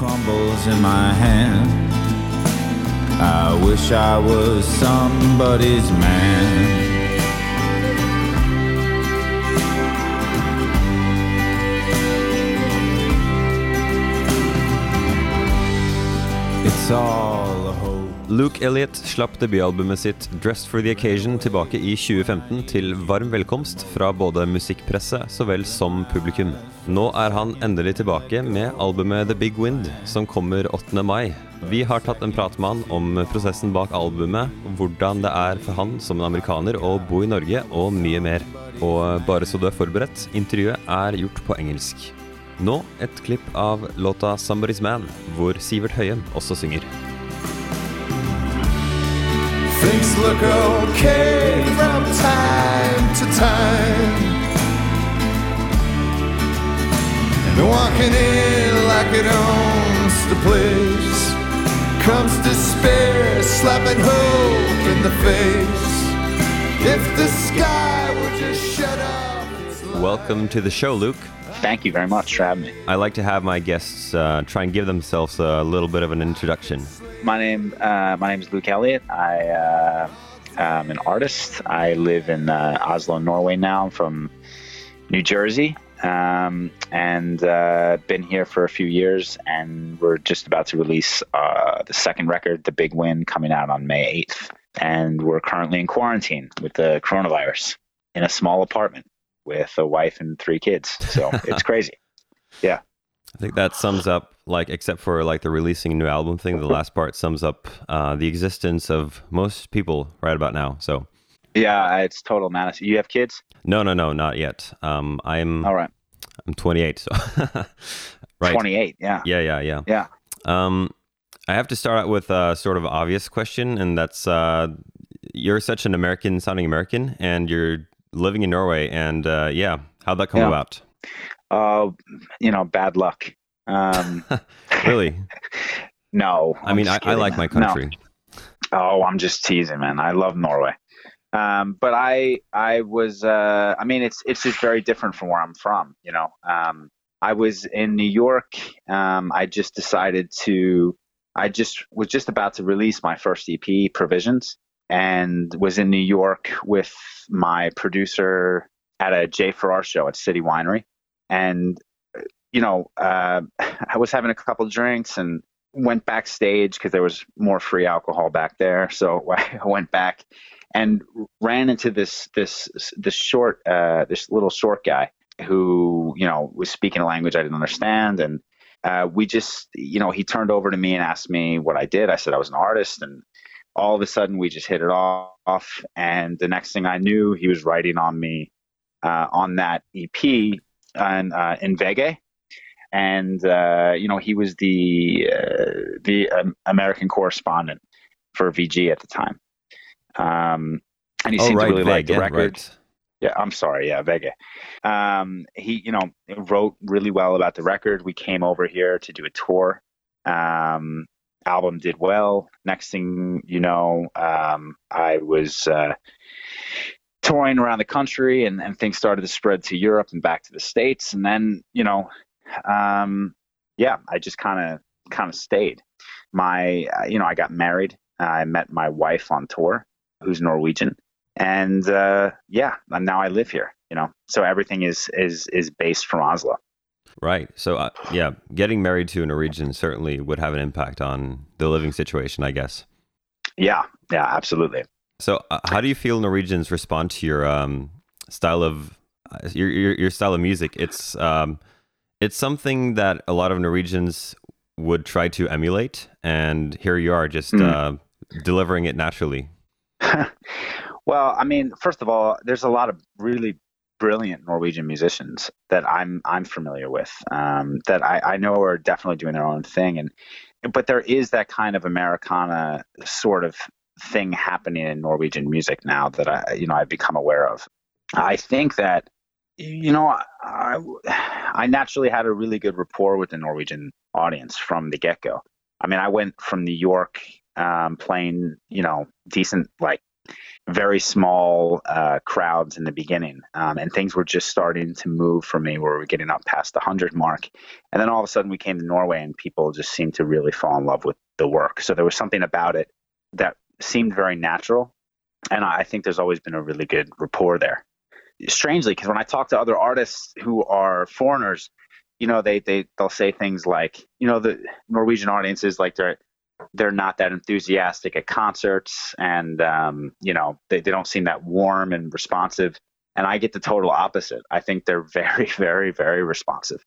crumbles in my hand. I wish I was somebody's man. It's all. Luke Elliot slapp debutalbumet sitt 'Dressed for the Occasion' tilbake i 2015 til varm velkomst fra både musikkpresse så vel som publikum. Nå er han endelig tilbake med albumet 'The Big Wind', som kommer 8. mai. Vi har tatt en prat med han om prosessen bak albumet, hvordan det er for han som en amerikaner å bo i Norge, og mye mer. Og bare så du er forberedt, intervjuet er gjort på engelsk. Nå et klipp av låta 'Somebody's Man', hvor Sivert Høyem også synger. Things look okay from time to time. And walking in like it owns the place comes despair, slapping hope in the face. If the sky would just shut up. Welcome to the show, Luke. Thank you very much for having me. I like to have my guests uh, try and give themselves a little bit of an introduction. My name uh, my name is Luke Elliot. I uh, am an artist. I live in uh, Oslo, Norway now. I'm from New Jersey, um, and uh, been here for a few years. And we're just about to release uh, the second record, "The Big Wind," coming out on May 8th. And we're currently in quarantine with the coronavirus in a small apartment with a wife and three kids. So it's crazy. Yeah. I think that sums up, like, except for like the releasing a new album thing, the last part sums up uh, the existence of most people right about now. So, Yeah, it's total madness. You have kids? no, no, no, not yet. Um, I'm All right. I'm 28, so right. 28. Yeah. Yeah, yeah, yeah. Yeah. Um, I have to start out with a sort of obvious question, and that's uh, you're such an American sounding American, and you're living in Norway, and uh, yeah, how'd that come Yeah. about? Uh, you know, bad luck. Um, Really? no. I I'm mean, I, I like my No. country. Oh, I'm just teasing, man. I love Norway. Um, but I, I was, uh, I mean, it's, it's just very different from where I'm from, you know. Um, I was in New York. Um, I just decided to, I just was just about to release my first EP, Provisions, and was in New York with my producer at a Jay Farrar show at City Winery. And, you know, uh, I was having a couple drinks and went backstage because there was more free alcohol back there. So I went back and ran into this this this short uh, this little short guy who you know was speaking a language I didn't understand, and uh, we just you know he turned over to me and asked me what I did. I said I was an artist, and all of a sudden we just hit it off. And the next thing I knew, he was writing on me uh, on that EP and uh, in Vega, and uh, you know he was the uh, the um, American correspondent for VG at the time. Um, and he oh, seemed right, to really like the record. right. Yeah, I'm sorry. Yeah, Vega. Um, he, you know, wrote really well about the record. We came over here to do a tour. Um, album did well. Next thing you know, um, I was uh, touring around the country, and, and things started to spread to Europe and back to the states. And then, you know, um, yeah, I just kind of kind of stayed. My, uh, you know, I got married. I met my wife on tour, who's Norwegian and uh, yeah, and now I live here. You know, so everything is is is based from Oslo. Right. So, uh, yeah, getting married to a Norwegian certainly would have an impact on the living situation, I guess. Yeah, yeah, absolutely. So, uh, how do you feel Norwegians respond to your um, style of uh, your, your your style of music? It's um, it's something that a lot of Norwegians would try to emulate, and here you are, just Mm. uh, delivering it naturally. well, I mean, first of all, there's a lot of really brilliant Norwegian musicians that I'm I'm familiar with um, that I, I know are definitely doing their own thing, and but there is that kind of Americana sort of thing happening in Norwegian music now that I you know I've become aware of. I think that you know I, I naturally had a really good rapport with the Norwegian audience from the get go. I mean, I went from New York um, playing you know decent like very small uh, crowds in the beginning, um, and things were just starting to move for me, where we are getting up past the hundred mark, and then all of a sudden we came to Norway, and people just seemed to really fall in love with the work. So there was something about it that seemed very natural, and I think there's always been a really good rapport there. Strangely, because when I talk to other artists who are foreigners, you know, they they they'll say things like, you know, the Norwegian audiences like they're they're not that enthusiastic at concerts, and um, you know, they they don't seem that warm and responsive. And I get the total opposite. I think they're very, very, very responsive.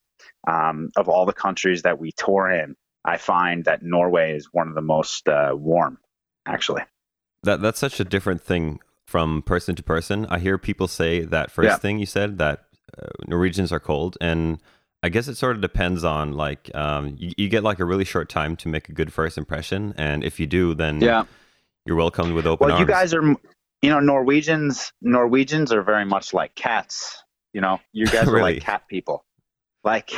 Um, of all the countries that we tour in, I find that Norway is one of the most uh, warm, actually. That that's such a different thing from person to person. I hear people say that first yeah. thing you said that uh, Norwegians are cold, and I guess it sort of depends on like um, you, you, get like a really short time to make a good first impression, and if you do, then yeah, you're welcomed with open well, arms. Well, you guys are, you know, Norwegians. Norwegians are very much like cats. You know, you guys really? are like cat people. Like,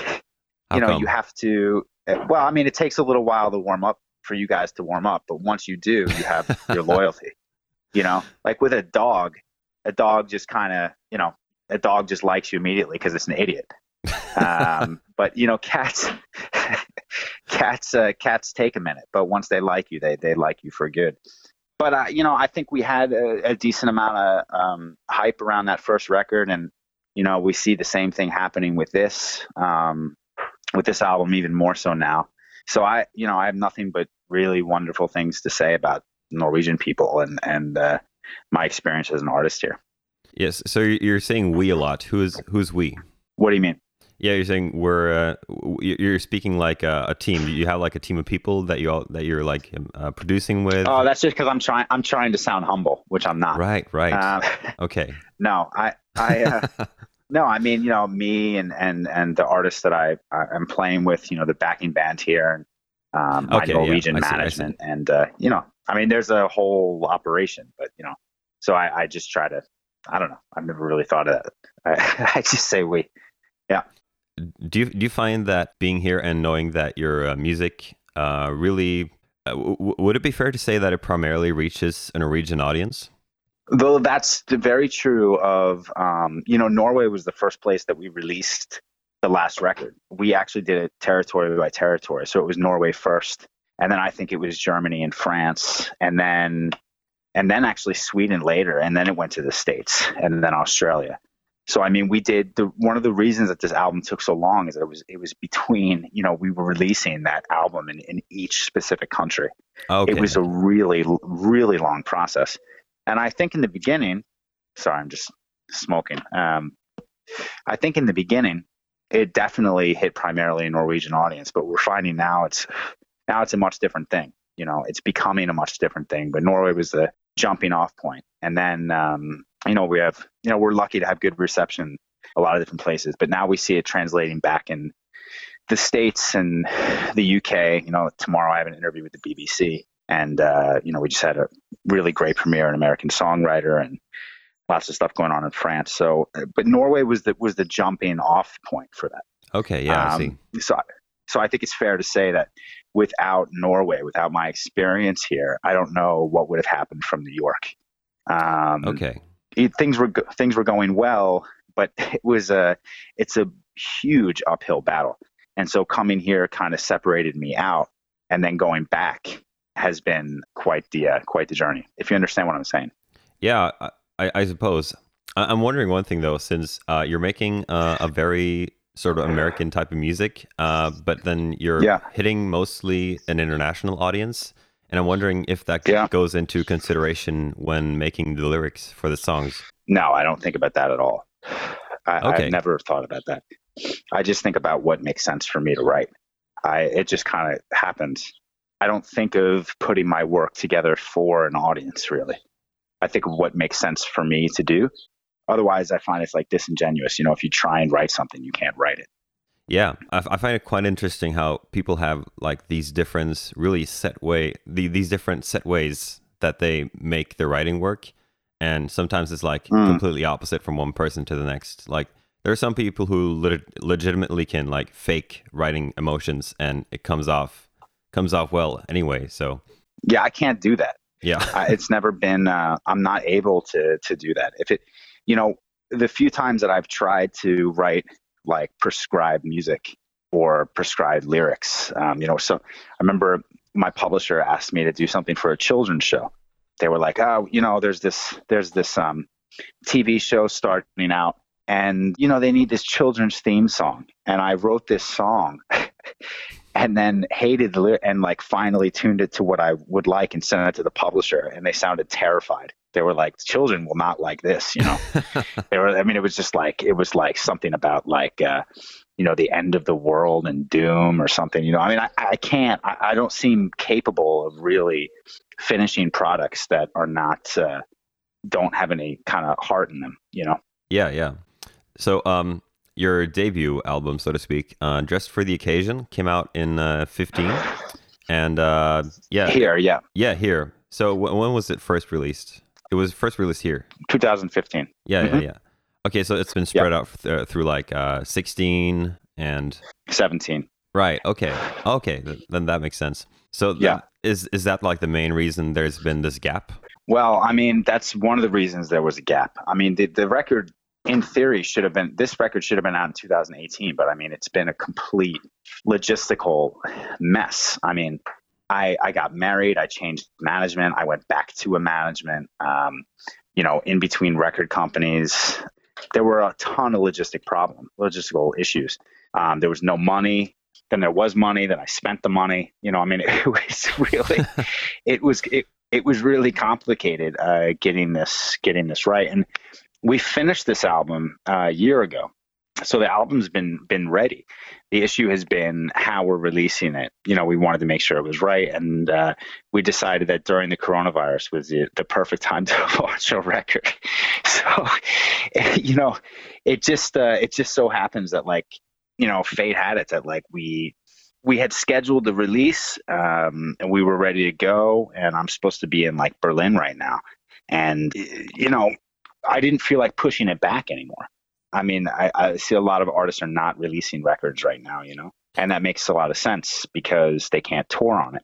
How you know, come? you have to. Eh, well, I mean, it takes a little while to warm up for you guys to warm up, but once you do, you have your loyalty. You know, like with a dog, a dog just kind of, you know, a dog just likes you immediately because it's an idiot. um, but you know, cats, cats, uh, cats take a minute, but once they like you, they they like you for good. But uh, you know, I think we had a, a decent amount of um, hype around that first record, and you know, we see the same thing happening with this, um, with this album even more so now. So I, you know, I have nothing but really wonderful things to say about Norwegian people and and uh, my experience as an artist here. Yes. So you're saying we a lot. Who's who's we? What do you mean? Yeah, you're saying we're uh, you're speaking like a, a, team. You have like a team of people that you all that you're like um, uh, producing with. Oh, that's just because I'm trying. I'm trying to sound humble, which I'm not. Right. Right. Um, okay. No, I I uh, no, I mean you know me and and and the artists that I I'm playing with. You know the backing band here and um, my okay, Norwegian yeah, management, and uh, you know I mean there's a whole operation, but you know so I, I just try to I don't know. I've never really thought of that. I, I just say we. Yeah do you do you find that being here and knowing that your uh, music uh, really uh, w- would it be fair to say that it primarily reaches a Norwegian audience? Though that's very true of um, you know Norway was the first place that we released the last record. We actually did it territory by territory, so it was Norway first, and then I think it was Germany and France, and then and then actually Sweden later, and then it went to the states, and then Australia. So I mean, we did the one of the reasons that this album took so long is that it was it was between you know we were releasing that album in, in each specific country. Okay. It was a really really long process, and I think in the beginning, sorry, I'm just smoking. Um, I think in the beginning, it definitely hit primarily a Norwegian audience, but we're finding now it's now it's a much different thing. You know, it's becoming a much different thing. But Norway was the jumping off point, and then um, you know, we have, you know, we're lucky to have good reception a lot of different places, but now we see it translating back in the States and the UK. You know, tomorrow I have an interview with the BBC, and, uh, you know, we just had a really great premiere, an American songwriter, and lots of stuff going on in France. So, but Norway was the, was the jumping off point for that. Okay. Yeah. Um, I see. So, so I think it's fair to say that without Norway, without my experience here, I don't know what would have happened from New York. Um, okay it, things were things were going well, but it was a it's a huge uphill battle. And so coming here kind of separated me out, and then going back has been quite the uh, quite the journey. If you understand what I'm saying. Yeah, I, I suppose. I'm wondering one thing though, since uh, you're making uh, a very sort of American type of music, uh, but then you're yeah. hitting mostly an international audience. And I'm wondering if that yeah. goes into consideration when making the lyrics for the songs. No, I don't think about that at all. I, okay. I've never thought about that. I just think about what makes sense for me to write. I it just kind of happens. I don't think of putting my work together for an audience really. I think of what makes sense for me to do. Otherwise, I find it's like disingenuous. You know, if you try and write something, you can't write it. Yeah, I, I, find it quite interesting how people have like these different, really set way, the, these different set ways that they make their writing work, and sometimes it's like mm. completely opposite from one person to the next. Like there are some people who le- legitimately can like fake writing emotions, and it comes off comes off well anyway. So yeah, I can't do that. Yeah. I, it's never been. Uh, I'm not able to to do that. If it, you know, the few times that I've tried to write like prescribed music or prescribed lyrics, um, you know, so I remember my publisher asked me to do something for a children's show. They were like, oh, you know, there's this there's this um, TV show starting out, and you know they need this children's theme song, and I wrote this song. and then hated the lyric and like finally tuned it to what I would like and sent it to the publisher and they sounded terrified. They were like, children will not like this, you know. they were I mean it was just like it was like something about like uh you know the end of the world and doom or something you know i mean i, I can't I, I don't seem capable of really finishing products that are not uh, don't have any kind of heart in them you know Yeah, yeah. So, um, your debut album, so to speak, uh, "Dressed for the Occasion," came out in uh, '15, and uh, yeah, here yeah yeah, here. So, w- when was it first released? It was first released here. 2015 Yeah, Mhm. yeah, yeah. Okay, so it's been spread out th- uh, through like uh, 16 and 17 right. Okay, okay, th- then that makes sense. So, th- Yeah. is is that like the main reason there's been this gap? Well, I mean, that's one of the reasons there was a gap. I mean, the, the record, in theory, should have been, this record should have been out in 2018, but I mean, it's been a complete logistical mess. I mean, I, I got married, I changed management, I went back to a management, um, you know, in between record companies. There were a ton of logistic problem, logistical issues. Um, there was no money. Then there was money. Then I spent the money. You know, I mean, it was really, it was it, it was really complicated uh, getting this getting this right. And we finished this album uh, a year ago, so the album's been been ready. The issue has been how we're releasing it. You know, we wanted to make sure it was right, and uh, we decided that during the coronavirus was the, the perfect time to launch a record. So, you know, it just uh, it just so happens that like you know, fate had it that like we we had scheduled the release um, and we were ready to go and i'm supposed to be in like berlin right now and you know i didn't feel like pushing it back anymore i mean I, I see a lot of artists are not releasing records right now you know and that makes a lot of sense because they can't tour on it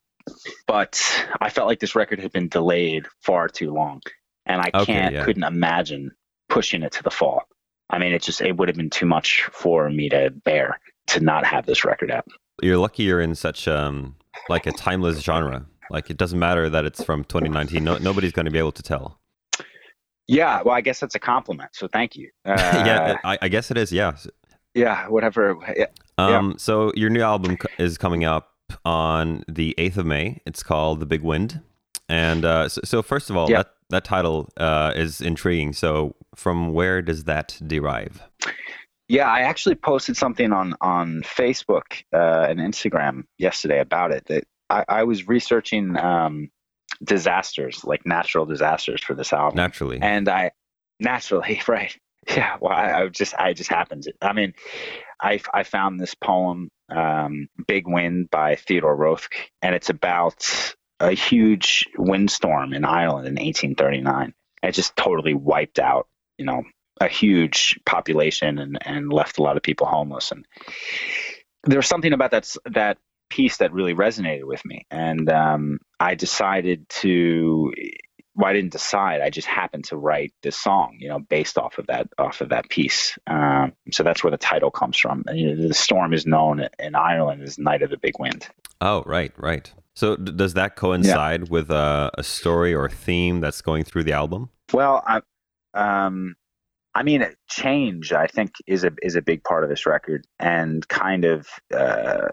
but i felt like this record had been delayed far too long and i Okay, can't yeah. couldn't imagine pushing it to the fall i mean it just it would have been too much for me to bear to not have this record out You're lucky you're in such um like a timeless genre. Like it doesn't matter that it's from 2019. No, nobody's going to be able to tell. Yeah, well, I guess that's a compliment. So thank you. Uh, yeah, I, I guess it is. Yeah. yeah, whatever. Yeah, Um. So your new album is coming up on the 8th of May. It's called The Big Wind. And uh, so, so first of all, Yeah. that that title uh, is intriguing. So from where does that derive? yeah. I actually posted something on on Facebook uh, and Instagram yesterday about it. That I, I was researching um, disasters, like natural disasters, for this album, Naturally. and I naturally, right? Yeah. Well, I, I just I just happened. To, I mean, I I found this poem, um, "Big Wind" by Theodore Roethke, and it's about a huge windstorm in Ireland in 1839. It just totally wiped out, you know, a huge population and, and left a lot of people homeless. And there's something about that that piece that really resonated with me, and um, I decided to. Well, I didn't decide. I just happened to write this song, you know, based off of that off of that piece. Um, so that's where the title comes from. And, you know, the storm is known in Ireland as Night of the Big Wind. Oh, right, right. So d- does that coincide with uh, a story or theme that's going through the album? Well, I, um, I mean, change. I think is a is a big part of this record, and kind of, uh,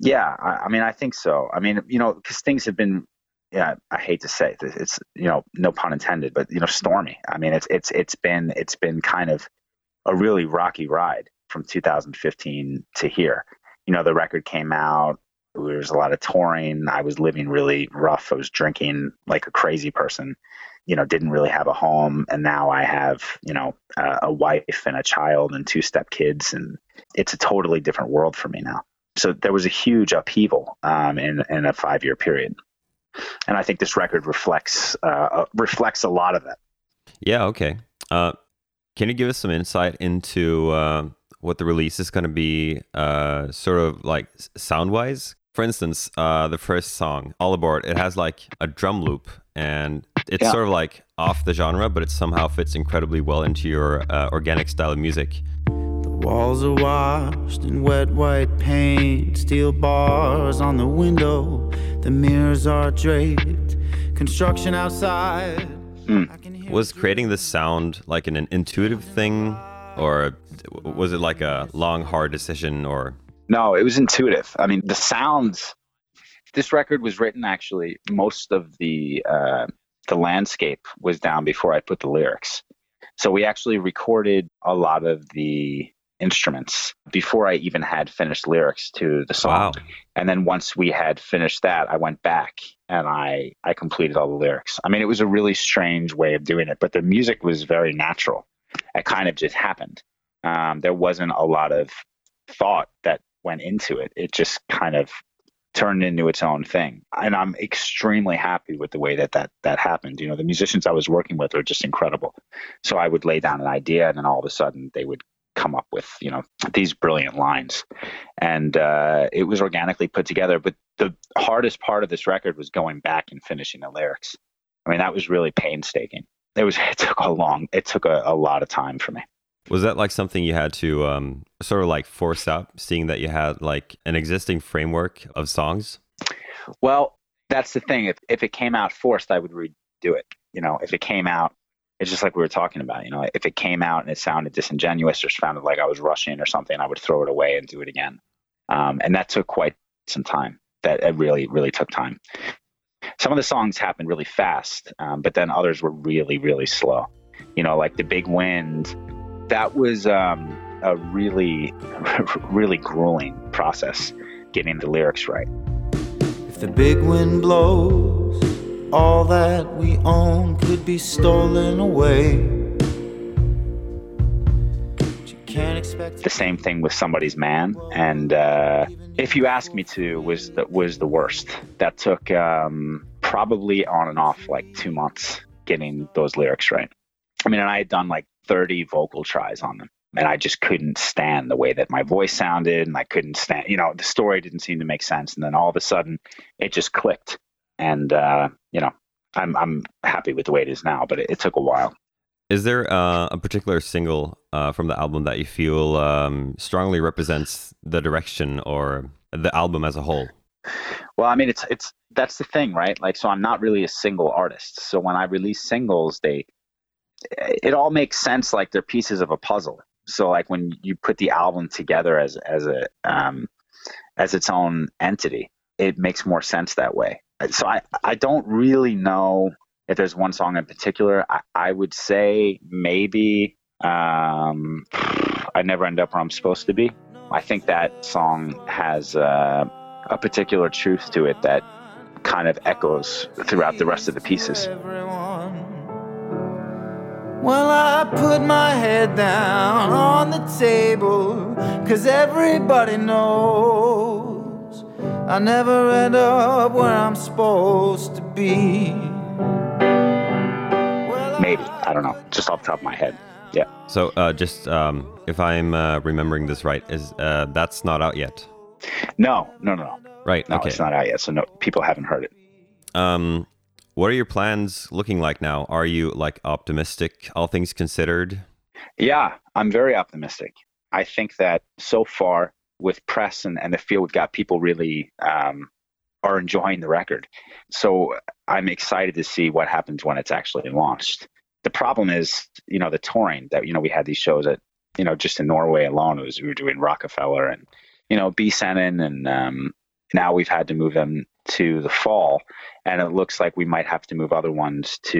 yeah. I, I mean, I think so. I mean, you know, because things have been, yeah. I hate to say it, it's you know, no pun intended, but you know, stormy. I mean, it's it's it's been it's been kind of a really rocky ride from 2015 to here. You know, the record came out. There was a lot of touring. I was living really rough. I was drinking like a crazy person you know didn't really have a home and now i have you know uh, a wife and a child and two step kids and it's a totally different world for me now so there was a huge upheaval um, in, in a five year period and i think this record reflects uh, uh, reflects a lot of that Yeah, okay. Uh, can you give us some insight into uh, what the release is going to be, uh, sort of like sound wise? for instance, uh, the first song, All Aboard, it has like a drum loop and it's Yeah. sort of like off the genre, but it somehow fits incredibly well into your uh, organic style of music. The walls are washed in wet white paint, steel bars on the window, the mirrors are draped, construction outside. I can hear Was creating this sound like an, an intuitive thing, or was it like a long, hard decision? Or No, it was intuitive. I mean, the sounds. This record was written actually. Most of the uh, the landscape was down before I put the lyrics. So we actually recorded a lot of the instruments before I even had finished lyrics to the song. wow, And then once we had finished that, I went back and I I completed all the lyrics. I mean, it was a really strange way of doing it, but the music was very natural. It kind of just happened. Um, there wasn't a lot of thought that went into it. It just kind of turned into its own thing. And I'm extremely happy with the way that that that happened. You know, the musicians I was working with are just incredible. So I would lay down an idea, and then all of a sudden they would come up with you know these brilliant lines. And uh, it was organically put together but the hardest part of this record was going back and finishing the lyrics. I mean that was really painstaking. It was it took a long it took a, a lot of time for me. Was that like something you had to um, sort of like force up seeing that you had like an existing framework of songs? well that's the thing. If, if it came out forced i would redo it. You know if it came out it's just like we were talking about you know if it came out and it sounded disingenuous or sounded like i was rushing or something i would throw it away and do it again. Um, and that took quite some time. That it really really took time. Some of the songs happened really fast um, but then others were really really slow. You know like the big wind that was um, a really really grueling process getting the lyrics right. If the big wind blows, all that we own could be stolen away. The same thing with somebody's man and uh, if you ask me to was the, was the worst. That took um, probably on and off like two months getting those lyrics right. I mean and i had done like 30 vocal tries on them and i just couldn't stand the way that my voice sounded and i couldn't stand you know the story didn't seem to make sense and then all of a sudden it just clicked and uh, you know I'm, I'm happy with the way it is now but it, it took a while Is there uh, a particular single uh, from the album that you feel um, strongly represents the direction or the album as a whole? Well, I mean, it's it's that's the thing, right? Like, so I'm not really a single artist. So when I release singles, they it all makes sense. Like they're pieces of a puzzle. So like when you put the album together as as a um, as its own entity, it makes more sense that way. So I I don't really know if there's one song in particular. I, I would say maybe um, I never end up where I'm supposed to be. I think that song has uh, a particular truth to it that kind of echoes throughout the rest of the pieces. Well, I put my head down on the table, cause everybody knows I never end up where I'm supposed to be. Maybe. I don't know. Just off the top of my head. Yeah. So, uh, just um, if I'm uh, remembering this right, is uh, that's not out yet? No, no, no, no. Right. No, okay. it's not out yet. So no, people haven't heard it. Um, what are your plans looking like now? Are you like optimistic, all things considered? Yeah, I'm very optimistic. I think that so far with press and, and the field, we've got people really um, are enjoying the record. So I'm excited to see what happens when it's actually launched. The problem is, you know, the touring that, you know, we had these shows at, you know, just in Norway alone, it was, we were doing Rockefeller and, you know, Byscenen and um, now we've had to move them to the fall. And it looks like we might have to move other ones to,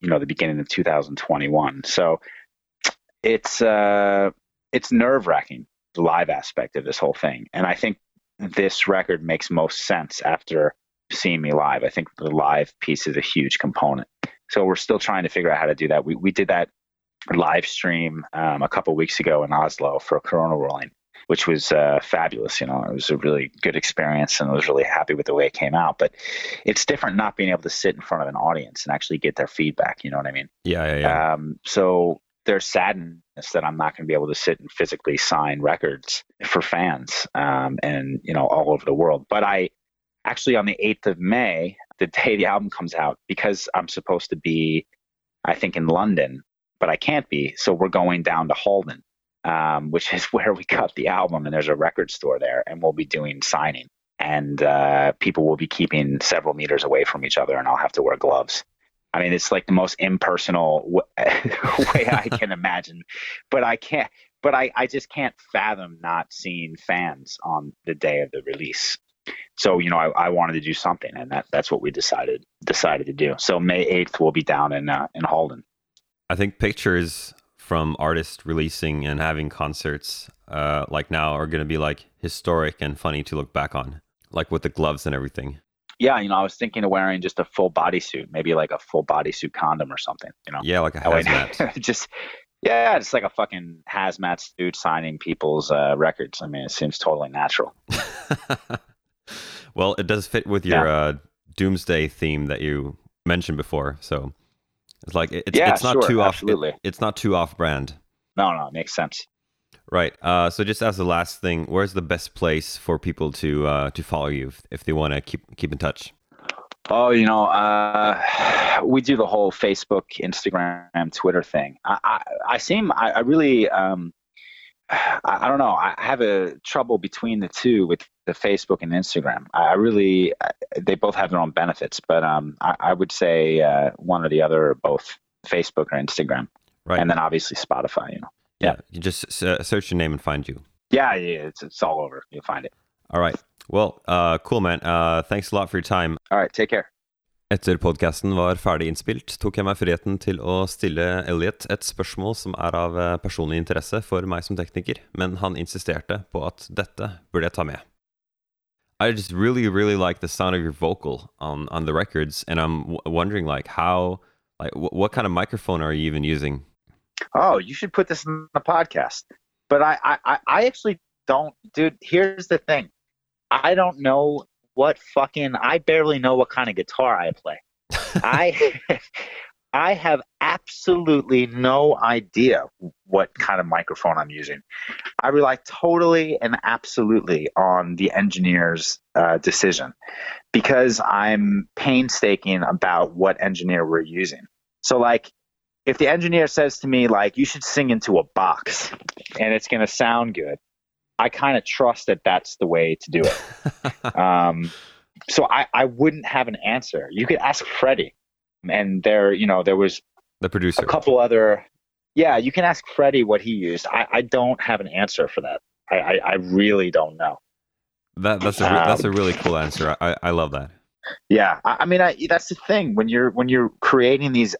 you know, the beginning of 2021. So it's, uh, it's nerve wracking, the live aspect of this whole thing. And I think this record makes most sense after seeing me live. I think the live piece is a huge component. So we're still trying to figure out how to do that. We, we did that live stream um, a couple weeks ago in Oslo for Corona Rolling, which was uh, fabulous. You know, it was a really good experience, and I was really happy with the way it came out. But it's different not being able to sit in front of an audience and actually get their feedback. You know what I mean? Yeah, yeah, yeah. Um, so there's sadness that I'm not going to be able to sit and physically sign records for fans um, and you know all over the world. But I actually on the 8th of May, the day the album comes out, because I'm supposed to be, I think in London, but I can't be. So we're going down to Halden, um, which is where we cut the album, and there's a record store there, and we'll be doing signing. And uh, people will be keeping several meters away from each other, and I'll have to wear gloves. I mean, it's like the most impersonal way I can imagine, but I can't. But I, I just can't fathom not seeing fans on the day of the release. So you know, I, I wanted to do something, and that that's what we decided decided to do. So May eighth, we'll be down in uh, in Halden. I think pictures from artists releasing and having concerts uh, like now are going to be like historic and funny to look back on, like with the gloves and everything yeah, you know, I was thinking of wearing just a full bodysuit, maybe like a full bodysuit condom or something. You know, yeah, like a hazmat. just yeah, it's like a fucking hazmat suit signing people's uh, records. I mean, it seems totally natural. well, it does fit with your yeah. uh, doomsday theme that you mentioned before, so it's like it's, yeah, it's not sure, too off. Absolutely. It, it's not too off brand. No, no, it makes sense. Right. Uh, so just as the last thing, where's the best place for people to uh, to follow you if, if they want to keep keep in touch? Oh, you know, uh, we do the whole Facebook, Instagram, Twitter thing. I, I, I seem, I, I really, um, I, I, don't know. I have a trouble between the two with the Facebook and Instagram. I really, they both have their own benefits, but um, I, would say uh, one or the other, or both Facebook or Instagram, right? And then obviously Spotify. You know. Yeah, you just uh, search your name and find you. Yeah, yeah, it's it's all over. You'll find it. All right. Well, uh, cool, man. Uh, thanks a lot for your time. All right, take care. Etter podkasten var ferdig innspilt, tok jeg meg friheten til å stille Elliot et spørsmål som er av uh, personlig interesse for meg som tekniker, men han insisterte på at dette burde jeg ta med. I just really, really like the sound of your vocal on, on the records, and I'm wondering, like, how, like, what kind of microphone are you even using? Oh, you should put this in the podcast. But I, I, I actually don't, dude. Here's the thing, I don't know what fucking. I barely know what kind of guitar I play. I, I have absolutely no idea what kind of microphone I'm using. I rely totally and absolutely on the engineer's uh, decision because I'm painstaking about what engineer we're using. So, like, if the engineer says to me like you should sing into a box and it's going to sound good i kind of trust that that's the way to do it. Um, so I, I wouldn't have an answer. You could ask freddie and there you know there was the producer. a couple other yeah you can ask freddie what he used. I, I don't have an answer for that. I, I, I really don't know. That, that's a um, that's a really cool answer. I, I love that. yeah I, I mean I, that's the thing. When you're when you're creating these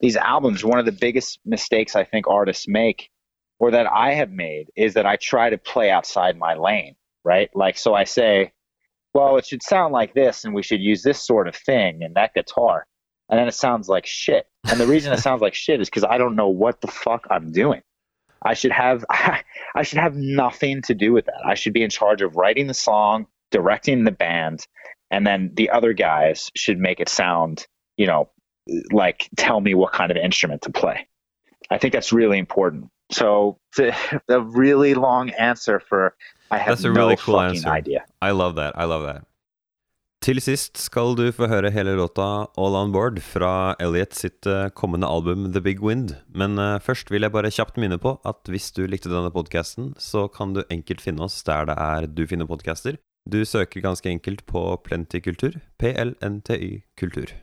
these albums, one of the biggest mistakes I think artists make or that I have made is that I try to play outside my lane, right? Like, so I say, well, it should sound like this and we should use this sort of thing and that guitar. And then it sounds like shit. And the reason it sounds like shit is because I don't know what the fuck I'm doing. I should have I should have nothing to do with that. I should be in charge of writing the song, directing the band, and then the other guys should make it sound, you know, like tell me what kind of instrument to play. I think that's really important. So the, the really long answer for I have that's a no really cool fucking answer. idea. I love that. I love that. Til sist skal du få høre hele låta All On Board fra Elliot sitt eh, kommende album The Big Wind. Men uh, først vil jeg bare kjapt minne på at hvis du likte denne podkasten, så kan du enkelt finne oss der det er du finner podkaster. Du søker ganske enkelt på Plenty Kultur. PLNTY Kultur.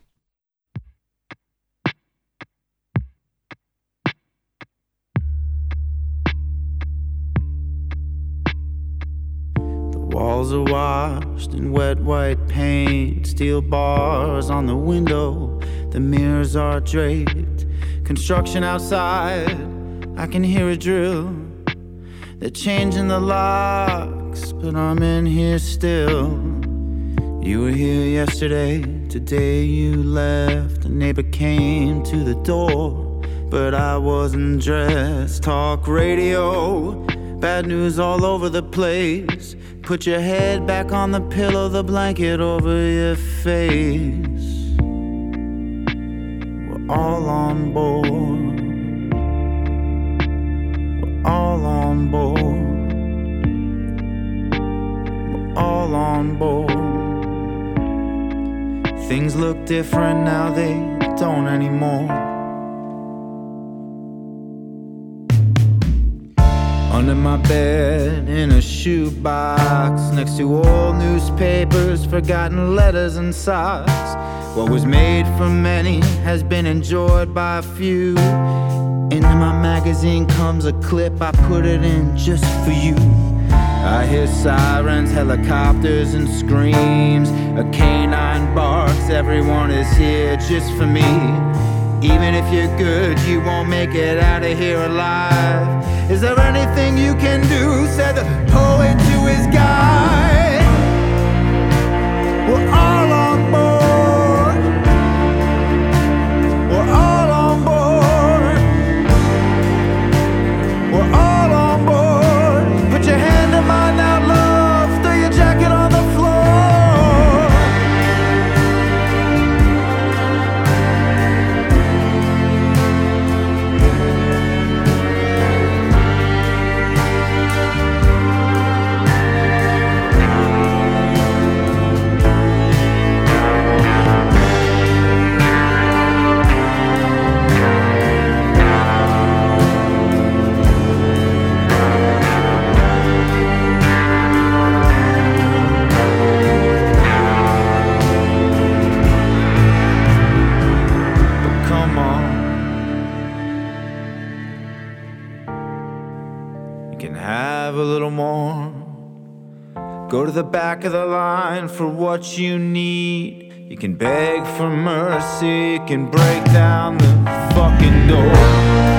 Walls are washed in wet white paint, steel bars on the window, the mirrors are draped. Construction outside, I can hear a drill. They're changing the locks, but I'm in here still. You were here yesterday, today you left. A neighbor came to the door, but I wasn't dressed. Talk radio, bad news all over the place. Put your head back on the pillow, the blanket over your face. We're all on board. We're All on board. We're all on board. Things look different now, they don't anymore. Under my bed, in a shoebox, next to old newspapers, forgotten letters and socks. What was made for many has been enjoyed by a few. Into my magazine comes a clip, I put it in just for you. I hear sirens, helicopters, and screams. A canine barks, everyone is here just for me. Even if you're good, you won't make it out of here alive. Is there anything you can do? Said the poet to his guy. To the back of the line for what you need. You can beg for mercy, you can break down the fucking door.